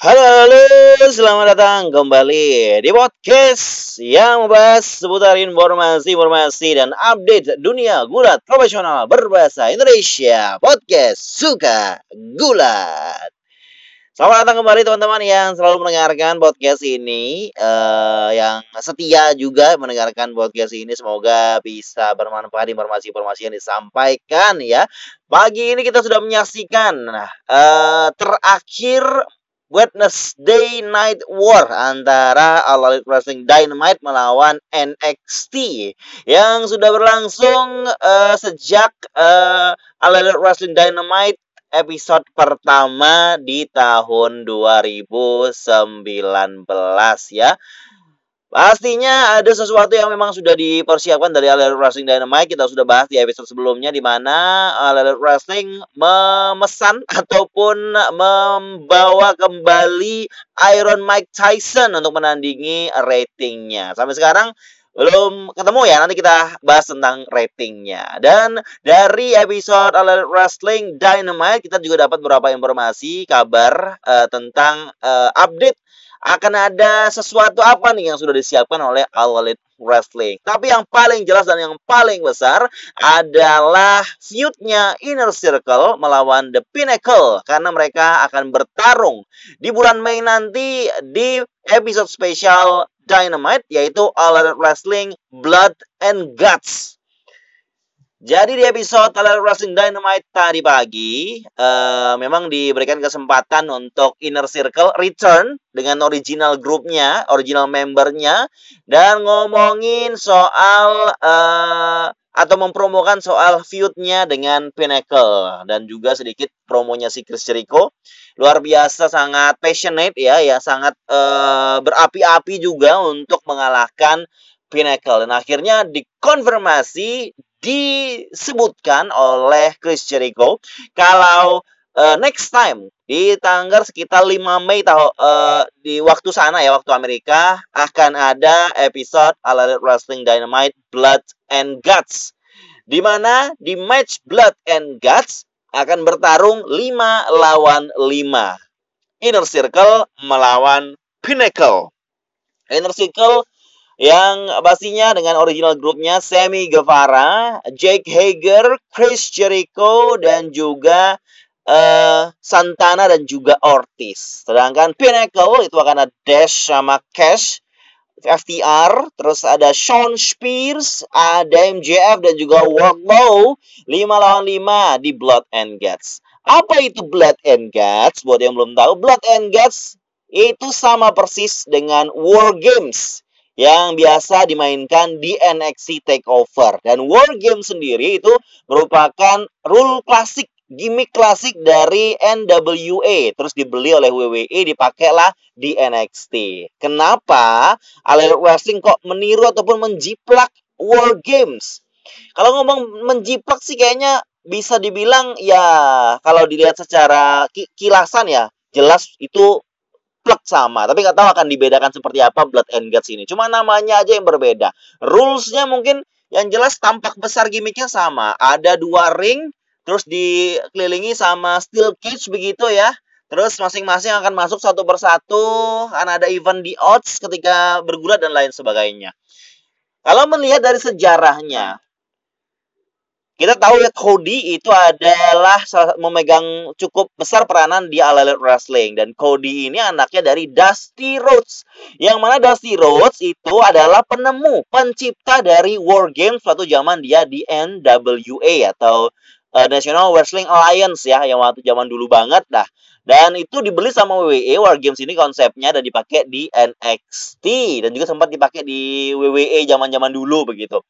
Halo, halo, selamat datang kembali di podcast yang membahas seputar informasi-informasi dan update dunia gulat profesional berbahasa Indonesia. Podcast Suka Gulat. Selamat datang kembali teman-teman yang selalu mendengarkan podcast ini, uh, yang setia juga mendengarkan podcast ini. Semoga bisa bermanfaat informasi-informasi yang disampaikan ya. Pagi ini kita sudah menyaksikan uh, terakhir Wednesday Night War antara All Elite Wrestling Dynamite melawan NXT yang sudah berlangsung uh, sejak uh, All Elite Wrestling Dynamite episode pertama di tahun 2019 ya. Pastinya ada sesuatu yang memang sudah dipersiapkan dari All Elite Wrestling Dynamite. Kita sudah bahas di episode sebelumnya di mana All Elite Wrestling memesan ataupun membawa kembali Iron Mike Tyson untuk menandingi ratingnya. Sampai sekarang belum ketemu ya nanti kita bahas tentang ratingnya dan dari episode All Elite Wrestling Dynamite kita juga dapat beberapa informasi kabar uh, tentang uh, update akan ada sesuatu apa nih yang sudah disiapkan oleh All Elite Wrestling. Tapi yang paling jelas dan yang paling besar adalah feudnya Inner Circle melawan The Pinnacle karena mereka akan bertarung di bulan Mei nanti di episode spesial Dynamite yaitu All Elite Wrestling Blood and Guts. Jadi di episode Talent Wrestling Dynamite tadi pagi, uh, memang diberikan kesempatan untuk Inner Circle return dengan original grupnya, original membernya, dan ngomongin soal uh, atau mempromokan soal feudnya dengan Pinnacle. Dan juga sedikit promonya si Chris Jericho. Luar biasa sangat passionate ya ya sangat uh, berapi-api juga untuk mengalahkan Pinnacle. Dan akhirnya dikonfirmasi disebutkan oleh Chris Jericho kalau uh, next time di tanggal sekitar 5 Mei tahu uh, di waktu sana ya waktu Amerika akan ada episode All Elite Wrestling Dynamite Blood and Guts di mana di match Blood and Guts akan bertarung 5 lawan 5. Inner Circle melawan Pinnacle. Inner Circle yang pastinya dengan original grupnya Sammy Guevara, Jake Hager, Chris Jericho dan juga uh, Santana dan juga Ortiz. Sedangkan Pinnacle itu akan ada Dash sama Cash, FTR, terus ada Sean Spears, ada MJF dan juga Wardlow 5 lawan 5 di Blood and Guts. Apa itu Blood and Guts? Buat yang belum tahu, Blood and Guts itu sama persis dengan War Games yang biasa dimainkan di NXT Takeover. Dan War Game sendiri itu merupakan rule klasik, gimmick klasik dari NWA. Terus dibeli oleh WWE, dipakailah di NXT. Kenapa All Wrestling kok meniru ataupun menjiplak War Games? Kalau ngomong menjiplak sih kayaknya bisa dibilang ya kalau dilihat secara kilasan ya jelas itu plek sama, tapi nggak tahu akan dibedakan seperti apa Blood and Guts ini. Cuma namanya aja yang berbeda. Rulesnya mungkin yang jelas tampak besar gimmicknya sama. Ada dua ring, terus dikelilingi sama steel cage begitu ya. Terus masing-masing akan masuk satu persatu, akan ada event di odds ketika bergulat dan lain sebagainya. Kalau melihat dari sejarahnya, kita tahu ya Cody itu adalah memegang cukup besar peranan di All Elite Wrestling dan Cody ini anaknya dari Dusty Rhodes. Yang mana Dusty Rhodes itu adalah penemu, pencipta dari War Games suatu zaman dia di NWA atau uh, National Wrestling Alliance ya yang waktu zaman dulu banget dah. Dan itu dibeli sama WWE War Games ini konsepnya dan dipakai di NXT dan juga sempat dipakai di WWE zaman-zaman dulu begitu.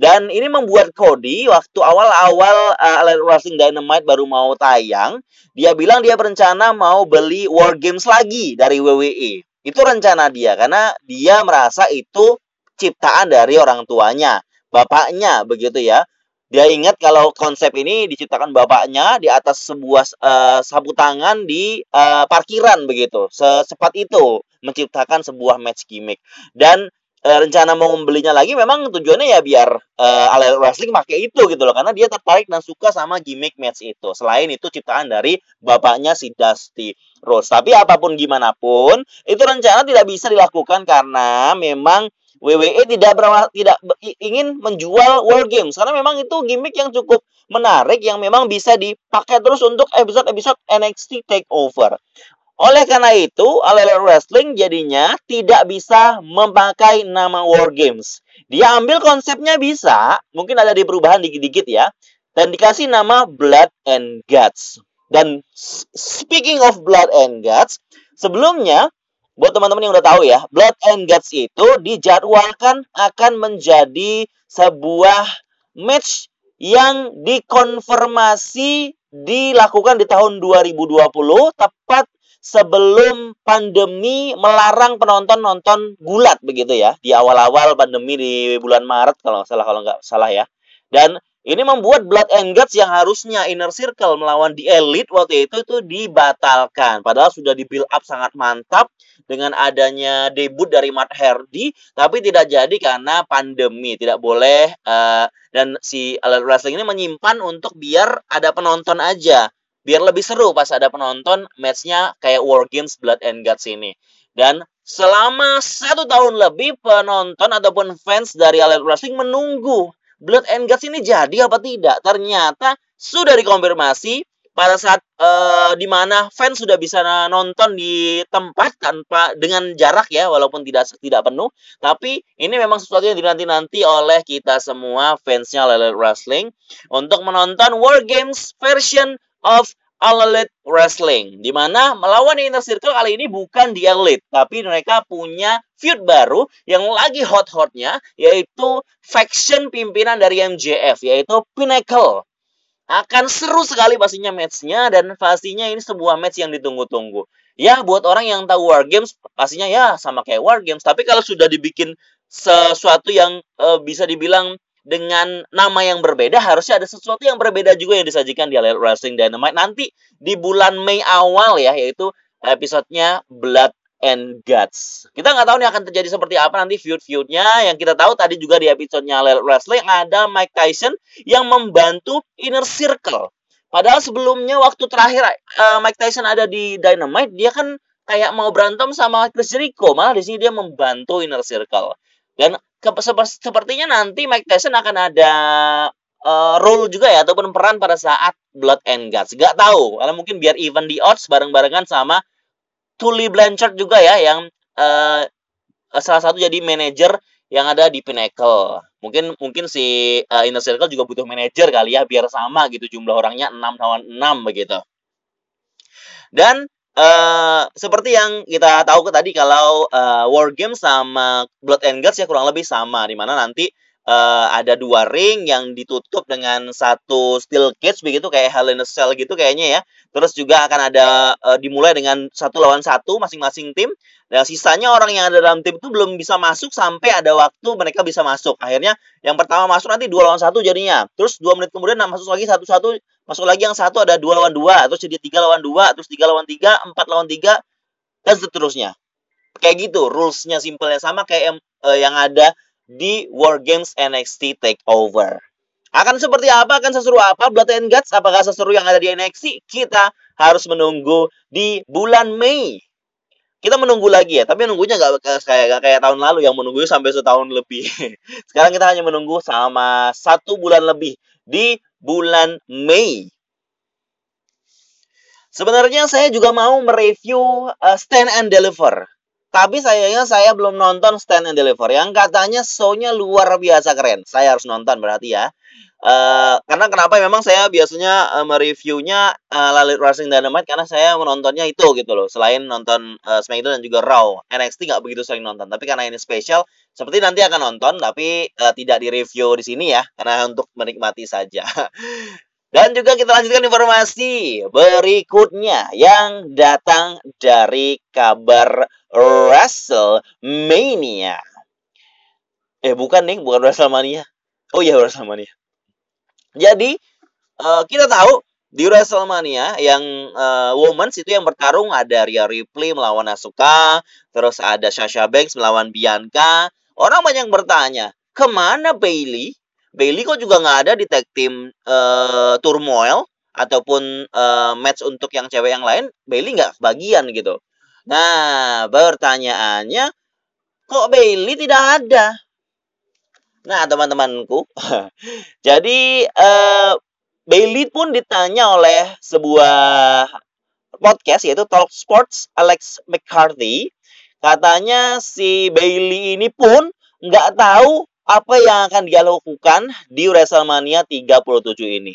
Dan ini membuat Cody waktu awal-awal uh, Wrestling Dynamite baru mau tayang, dia bilang dia berencana mau beli War Games lagi dari WWE. Itu rencana dia karena dia merasa itu ciptaan dari orang tuanya, bapaknya begitu ya. Dia ingat kalau konsep ini diciptakan bapaknya di atas sebuah uh, sapu tangan di uh, parkiran begitu. Secepat itu menciptakan sebuah match gimmick. Dan uh, rencana mau membelinya lagi memang tujuannya ya biar uh, Wrestling pakai itu gitu loh karena dia tertarik dan suka sama gimmick match itu. Selain itu ciptaan dari bapaknya si Dusty Rose. Tapi apa pun gimana pun itu rencana tidak bisa dilakukan karena memang WWE tidak ber, tidak ingin menjual War Games karena memang itu gimmick yang cukup menarik yang memang bisa dipakai terus untuk episode-episode NXT Takeover. Oleh karena itu, All Wrestling jadinya tidak bisa memakai nama War Games. Dia ambil konsepnya bisa, mungkin ada di perubahan dikit-dikit ya, dan dikasih nama Blood and Guts. Dan speaking of Blood and Guts, sebelumnya buat teman-teman yang udah tahu ya, Blood and Guts itu dijadwalkan akan menjadi sebuah match yang dikonfirmasi dilakukan di tahun 2020 tepat sebelum pandemi melarang penonton nonton gulat begitu ya di awal-awal pandemi di bulan Maret kalau salah kalau nggak salah ya dan ini membuat Blood and Guts yang harusnya Inner Circle melawan di Elite waktu itu itu dibatalkan. Padahal sudah di build up sangat mantap dengan adanya debut dari Matt Hardy, tapi tidak jadi karena pandemi. Tidak boleh uh, dan si Elite Wrestling ini menyimpan untuk biar ada penonton aja biar lebih seru pas ada penonton matchnya kayak War Games Blood and Guts ini. Dan selama satu tahun lebih penonton ataupun fans dari Elite Wrestling menunggu Blood and Guts ini jadi apa tidak. Ternyata sudah dikonfirmasi pada saat uh, di mana fans sudah bisa nonton di tempat tanpa dengan jarak ya walaupun tidak tidak penuh tapi ini memang sesuatu yang dinanti-nanti oleh kita semua fansnya Elite Wrestling untuk menonton War Games version of All Elite Wrestling di mana melawan Inner Circle kali ini bukan di Elite tapi mereka punya feud baru yang lagi hot-hotnya yaitu faction pimpinan dari MJF yaitu Pinnacle. Akan seru sekali pastinya matchnya dan pastinya ini sebuah match yang ditunggu-tunggu. Ya buat orang yang tahu War Games pastinya ya sama kayak War Games tapi kalau sudah dibikin sesuatu yang uh, bisa dibilang dengan nama yang berbeda harusnya ada sesuatu yang berbeda juga yang disajikan di Wrestling Dynamite nanti di bulan Mei awal ya yaitu episodenya Blood and Guts. Kita nggak tahu nih akan terjadi seperti apa nanti feud-feudnya. Yang kita tahu tadi juga di episodenya Elite Wrestling ada Mike Tyson yang membantu Inner Circle. Padahal sebelumnya waktu terakhir uh, Mike Tyson ada di Dynamite dia kan kayak mau berantem sama Chris Jericho malah di sini dia membantu Inner Circle. Dan ke, sepertinya nanti Mike Tyson akan ada uh, role juga ya ataupun peran pada saat Blood and Guts. Gak tahu, karena mungkin biar even di odds bareng-barengan sama Tully Blanchard juga ya yang uh, salah satu jadi manajer yang ada di Pinnacle. Mungkin mungkin si uh, Inner Circle juga butuh manajer kali ya biar sama gitu jumlah orangnya 6 lawan 6 begitu. Dan Uh, seperti yang kita tahu tadi kalau uh, War Games sama Blood and Guts ya kurang lebih sama di mana nanti uh, ada dua ring yang ditutup dengan satu steel cage begitu kayak Hell in a Cell gitu kayaknya ya. Terus juga akan ada uh, dimulai dengan satu lawan satu masing-masing tim. Dan sisanya orang yang ada dalam tim itu belum bisa masuk sampai ada waktu mereka bisa masuk. Akhirnya yang pertama masuk nanti dua lawan satu jadinya. Terus dua menit kemudian masuk lagi satu-satu masuk lagi yang satu ada dua lawan dua terus jadi tiga lawan dua terus tiga lawan tiga empat lawan tiga dan seterusnya. Kayak gitu rulesnya simpelnya sama kayak uh, yang ada di War Games NXT Takeover. Akan seperti apa akan seseru apa Blood and Guts? Apakah seseru yang ada di NXT kita harus menunggu di bulan Mei kita menunggu lagi ya tapi menunggunya nggak kayak gak kayak tahun lalu yang menunggu sampai setahun lebih. Sekarang kita hanya menunggu sama satu bulan lebih di bulan Mei. Sebenarnya saya juga mau mereview uh, Stand and Deliver. Tapi sayangnya saya belum nonton Stand and Deliver. Yang katanya show-nya luar biasa keren. Saya harus nonton berarti ya Uh, karena kenapa memang saya biasanya uh, mereviewnya uh, Lalit Racing Dynamite karena saya menontonnya itu gitu loh. Selain nonton uh, SmackDown dan juga Raw, NXT nggak begitu sering nonton. Tapi karena ini spesial, seperti nanti akan nonton tapi uh, tidak direview di sini ya, karena untuk menikmati saja. Dan juga kita lanjutkan informasi berikutnya yang datang dari kabar WrestleMania. Eh bukan nih, bukan WrestleMania. Oh iya WrestleMania. Jadi uh, kita tahu di WrestleMania yang uh, Women's itu yang bertarung ada Rhea Ripley melawan Asuka, terus ada Sasha Banks melawan Bianca. orang banyak bertanya, ke mana Bailey? Bailey kok juga nggak ada di tag team uh, turmoil ataupun uh, match untuk yang cewek yang lain, Bailey nggak kebagian gitu. Nah, pertanyaannya, kok Bailey tidak ada? Nah, teman-temanku, jadi uh, Bailey pun ditanya oleh sebuah podcast yaitu Talk Sports Alex McCarthy. Katanya si Bailey ini pun nggak tahu apa yang akan dia lakukan di WrestleMania 37 ini.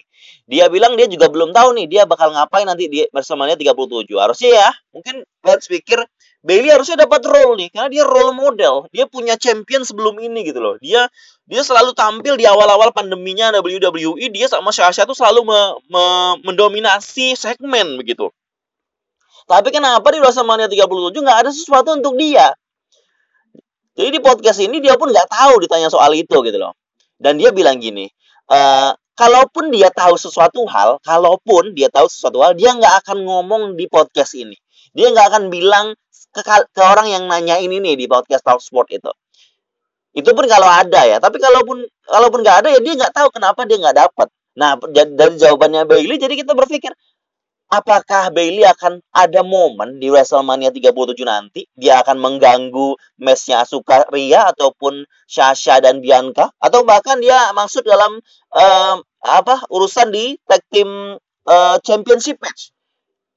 Dia bilang dia juga belum tahu nih dia bakal ngapain nanti di WrestleMania 37. Harusnya ya, mungkin let's pikir Bailey harusnya dapat role nih karena dia role model. Dia punya champion sebelum ini gitu loh. Dia dia selalu tampil di awal-awal pandeminya WWE, dia sama Sasha tuh selalu me, me, mendominasi segmen begitu. Tapi kenapa di WrestleMania 37 nggak ada sesuatu untuk dia? Jadi di podcast ini dia pun nggak tahu ditanya soal itu gitu loh. Dan dia bilang gini, e, kalaupun dia tahu sesuatu hal, kalaupun dia tahu sesuatu hal, dia nggak akan ngomong di podcast ini. Dia nggak akan bilang ke, ke orang yang nanya ini nih di podcast Talk Sport itu. Itu pun kalau ada ya. Tapi kalaupun kalaupun nggak ada ya dia nggak tahu kenapa dia nggak dapat. Nah dari jawabannya Bailey jadi kita berpikir apakah Bailey akan ada momen di WrestleMania 37 nanti dia akan mengganggu matchnya Asuka Ria ataupun Sasha dan Bianca atau bahkan dia masuk dalam uh, apa urusan di tag team uh, championship match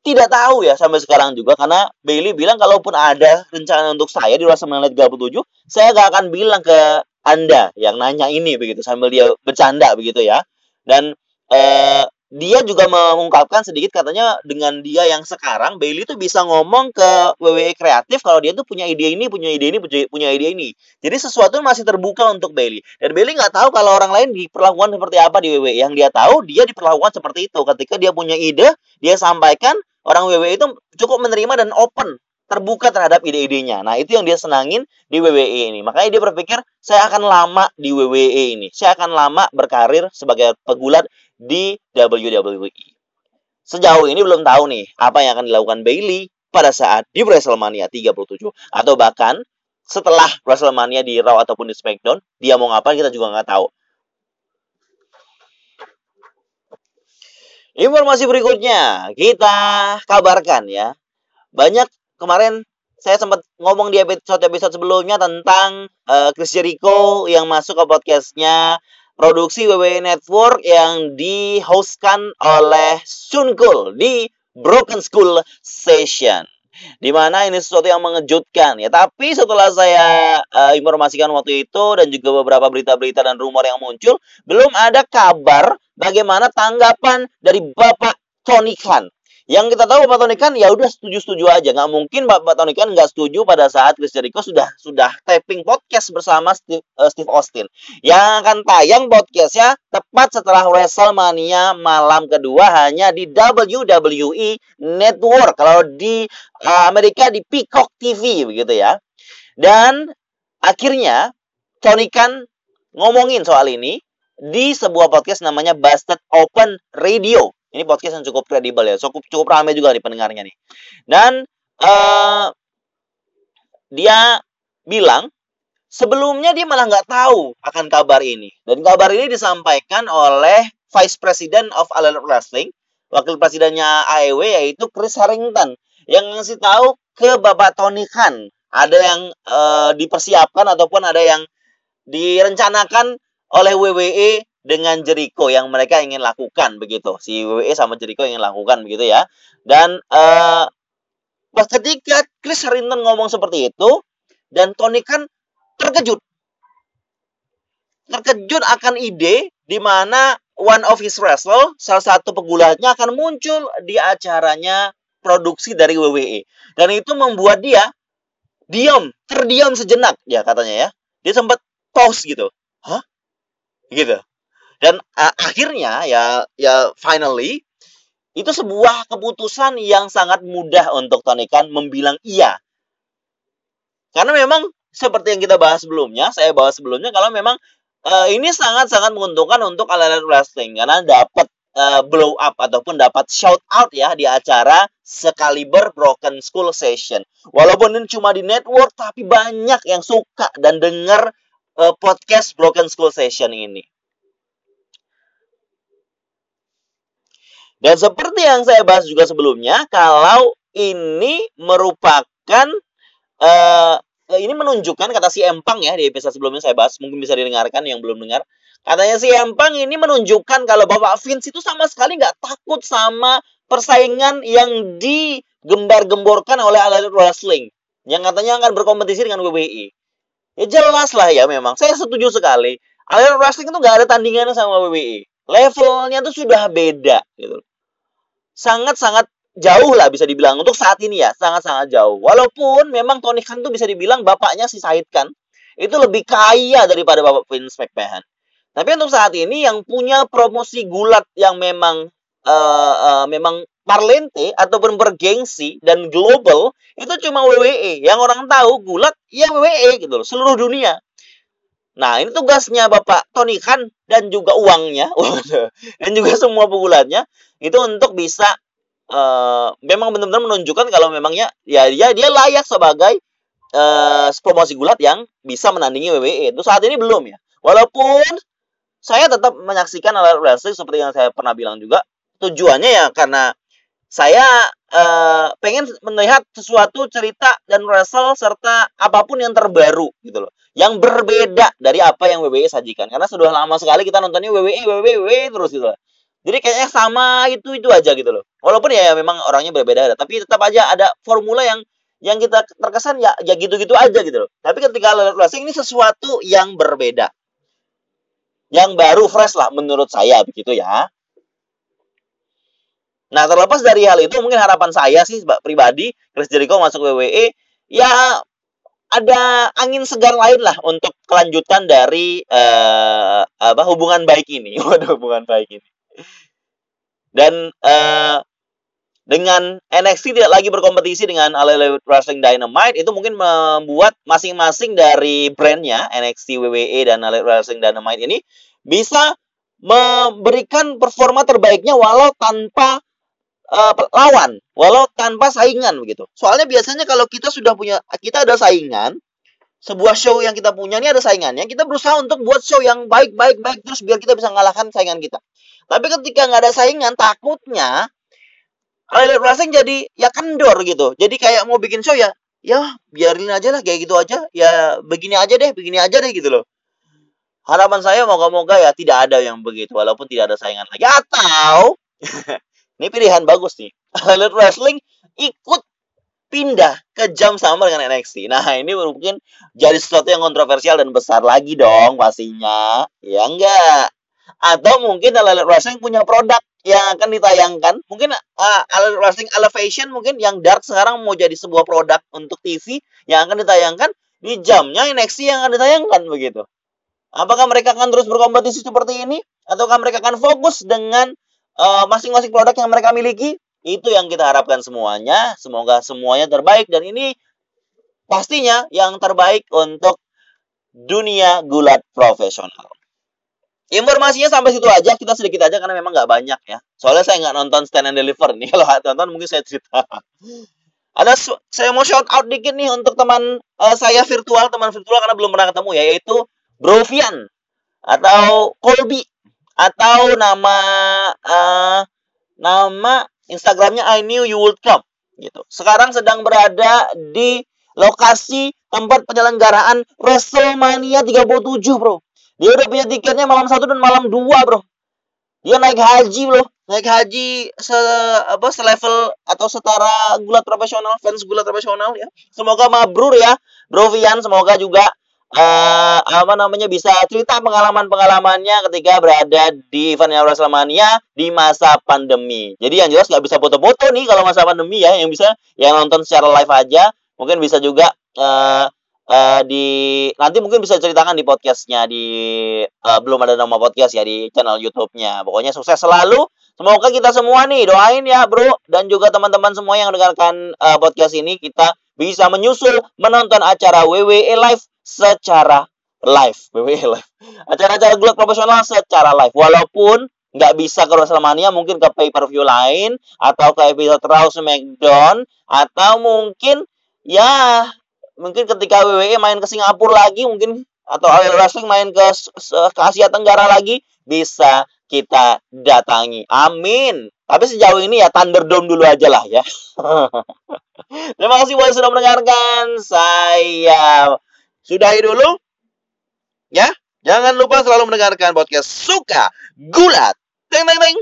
tidak tahu ya sampai sekarang juga karena Bailey bilang kalaupun ada rencana untuk saya di WrestleMania 37, saya gak akan bilang ke Anda yang nanya ini begitu sambil dia bercanda begitu ya. Dan eh, dia juga mengungkapkan sedikit katanya dengan dia yang sekarang Bailey tuh bisa ngomong ke WWE kreatif kalau dia tuh punya ide ini, punya ide ini, punya ide ini. Jadi sesuatu masih terbuka untuk Bailey. Dan Bailey nggak tahu kalau orang lain diperlakukan seperti apa di WWE. Yang dia tahu dia diperlakukan seperti itu. Ketika dia punya ide, dia sampaikan orang WWE itu cukup menerima dan open terbuka terhadap ide-idenya. Nah, itu yang dia senangin di WWE ini. Makanya dia berpikir, saya akan lama di WWE ini. Saya akan lama berkarir sebagai pegulat di WWE. Sejauh ini belum tahu nih apa yang akan dilakukan Bailey pada saat di WrestleMania 37 atau bahkan setelah WrestleMania di Raw ataupun di SmackDown dia mau ngapain kita juga nggak tahu. Informasi berikutnya kita kabarkan ya. Banyak kemarin saya sempat ngomong di episode episode sebelumnya tentang uh, Chris Jericho yang masuk ke podcastnya produksi WWE Network yang dihostkan oleh Sun Kul di Broken School Session. Di mana ini sesuatu yang mengejutkan ya. Tapi setelah saya uh, informasikan waktu itu dan juga beberapa berita-berita dan rumor yang muncul, belum ada kabar bagaimana tanggapan dari Bapak Tony Khan yang kita tahu Bapak Tony kan ya udah setuju-setuju aja. Nggak mungkin Bapak Tony kan nggak setuju pada saat Chris Jericho sudah sudah taping podcast bersama Steve, uh, Steve Austin. Yang akan tayang podcastnya tepat setelah WrestleMania malam kedua hanya di WWE Network. Kalau di uh, Amerika di Peacock TV begitu ya. Dan akhirnya Tony kan ngomongin soal ini di sebuah podcast namanya Busted Open Radio ini podcast yang cukup kredibel ya, cukup cukup ramai juga nih pendengarnya nih. Dan uh, dia bilang sebelumnya dia malah nggak tahu akan kabar ini. Dan kabar ini disampaikan oleh Vice President of All Wrestling, wakil presidennya AEW yaitu Chris Harrington yang ngasih tahu ke Bapak Tony Khan ada yang uh, dipersiapkan ataupun ada yang direncanakan oleh WWE dengan Jericho yang mereka ingin lakukan begitu. Si WWE sama Jericho ingin lakukan begitu ya. Dan uh, ketika Chris Harrington ngomong seperti itu dan Tony kan terkejut. Terkejut akan ide di mana one of his wrestle, salah satu pegulatnya akan muncul di acaranya produksi dari WWE. Dan itu membuat dia diam, terdiam sejenak ya katanya ya. Dia sempat pause gitu. Hah? Gitu. Dan uh, akhirnya ya ya finally itu sebuah keputusan yang sangat mudah untuk Tony Khan membilang iya. Karena memang seperti yang kita bahas sebelumnya, saya bahas sebelumnya kalau memang uh, ini sangat-sangat menguntungkan untuk All Wrestling karena dapat uh, blow up ataupun dapat shout out ya di acara sekaliber Broken School Session. Walaupun ini cuma di network tapi banyak yang suka dan dengar uh, podcast Broken School Session ini. Dan seperti yang saya bahas juga sebelumnya, kalau ini merupakan uh, ini menunjukkan kata si Empang ya di episode sebelumnya saya bahas, mungkin bisa didengarkan yang belum dengar. Katanya si Empang ini menunjukkan kalau Bapak Vince itu sama sekali nggak takut sama persaingan yang digembar-gemborkan oleh Elite Wrestling. Yang katanya akan berkompetisi dengan WWE. Ya jelas lah ya memang. Saya setuju sekali. Elite Wrestling itu nggak ada tandingannya sama WWE. Levelnya tuh sudah beda gitu. Sangat-sangat jauh lah bisa dibilang untuk saat ini ya sangat-sangat jauh. Walaupun memang Tony Khan tuh bisa dibilang bapaknya si Said Khan itu lebih kaya daripada bapak Vince McMahon. Tapi untuk saat ini yang punya promosi gulat yang memang uh, uh, memang parlente ataupun bergengsi dan global itu cuma WWE yang orang tahu gulat ya WWE gitu loh seluruh dunia Nah, ini tugasnya Bapak Tony Khan dan juga uangnya, dan juga semua pegulatnya itu untuk bisa uh, memang benar-benar menunjukkan kalau memangnya ya dia dia layak sebagai uh, promosi gulat yang bisa menandingi WWE. Itu saat ini belum ya. Walaupun saya tetap menyaksikan alat wrestling seperti yang saya pernah bilang juga tujuannya ya karena saya uh, pengen melihat sesuatu cerita dan wrestle serta apa pun yang terbaru gitu loh. Yang berbeda dari apa yang WWE sajikan. Karena sudah lama sekali kita nontonnya WWE WWE, WWE terus gitu loh. Jadi kayaknya sama itu itu aja gitu loh. Walaupun ya memang orangnya berbeda tapi tetap aja ada formula yang yang kita terkesan ya ya gitu-gitu aja gitu loh. Tapi ketika wrestling ini sesuatu yang berbeda. Yang baru fresh lah menurut saya begitu ya Nah, terlepas dari hal itu, mungkin harapan saya sih pribadi, Chris Jericho masuk WWE, ya ada angin segar lain lah untuk kelanjutan dari uh, apa hubungan baik ini. Waduh, hubungan baik ini. Dan uh, dengan NXT tidak lagi berkompetisi dengan All Elite Wrestling Dynamite itu mungkin membuat masing-masing dari brandnya NXT WWE dan All Elite Wrestling Dynamite ini bisa memberikan performa terbaiknya walau tanpa uh, lawan walau tanpa saingan begitu. Soalnya biasanya kalau kita sudah punya kita ada saingan, sebuah show yang kita punya ini ada saingannya, kita berusaha untuk buat show yang baik baik baik terus biar kita bisa mengalahkan saingan kita. Tapi ketika nggak ada saingan, takutnya Elite Wrestling jadi ya kendor gitu. Jadi kayak mau bikin show ya, ya biarin aja lah kayak gitu aja. Ya begini aja deh, begini aja deh gitu loh. Harapan saya moga-moga ya tidak ada yang begitu walaupun tidak ada saingan lagi atau Ini pilihan bagus nih. Elite Wrestling ikut pindah ke jam sama dengan NXT. Nah, ini mungkin jadi sesuatu yang kontroversial dan besar lagi dong pastinya. Ya enggak. Atau mungkin Elite Wrestling punya produk yang akan ditayangkan. Mungkin uh, Elite Wrestling Elevation mungkin yang dark sekarang mau jadi sebuah produk untuk TV yang akan ditayangkan di jamnya NXT yang akan ditayangkan begitu. Apakah mereka akan terus berkompetisi seperti ini? Ataukah mereka akan fokus dengan masing-masing uh, produk yang mereka miliki itu yang kita harapkan semuanya. Semoga semuanya terbaik. Dan ini pastinya yang terbaik untuk dunia gulat profesional. Informasinya sampai situ aja. Kita sedikit aja karena memang nggak banyak ya. Soalnya saya nggak nonton stand and deliver nih. Kalau tonton mungkin saya cerita. Ada saya mau shout out dikit nih untuk teman uh, saya virtual teman virtual karena belum pernah ketemu ya yaitu Brovian atau Colby atau nama uh, nama Instagramnya I knew you would come gitu. Sekarang sedang berada di lokasi tempat penyelenggaraan WrestleMania 37, Bro. Dia udah punya tiketnya malam satu dan malam dua, Bro. Dia naik haji, Bro. Naik haji se apa selevel atau setara gulat profesional, fans gulat profesional ya. Semoga mabrur ya, Bro Vian. Semoga juga uh, apa namanya bisa cerita pengalaman-pengalamannya ketika berada di event WrestleMania di masa pandemi. Jadi yang jelas nggak bisa foto-foto nih kalau masa pandemi ya, yang bisa yang nonton secara live aja, mungkin bisa juga uh, uh, di nanti mungkin bisa ceritakan di podcastnya di uh, belum ada nama podcast ya di channel YouTube-nya. Pokoknya sukses selalu. Semoga kita semua nih doain ya bro dan juga teman-teman semua yang mendengarkan uh, podcast ini kita bisa menyusul menonton acara WWE Live secara live WWE live acara-acara gulat profesional secara live walaupun nggak bisa ke WrestleMania mungkin ke pay per view lain atau ke episode Raw SmackDown atau mungkin ya mungkin ketika WWE main ke Singapura lagi mungkin atau All Wrestling main ke, ke Asia Tenggara lagi bisa kita datangi. Amin. Tapi sejauh ini ya Thunderdome dulu aja lah ya. Terima kasih buat sudah mendengarkan. Saya sudahi dulu. Ya, jangan lupa selalu mendengarkan podcast Suka Gulat. Teng teng teng.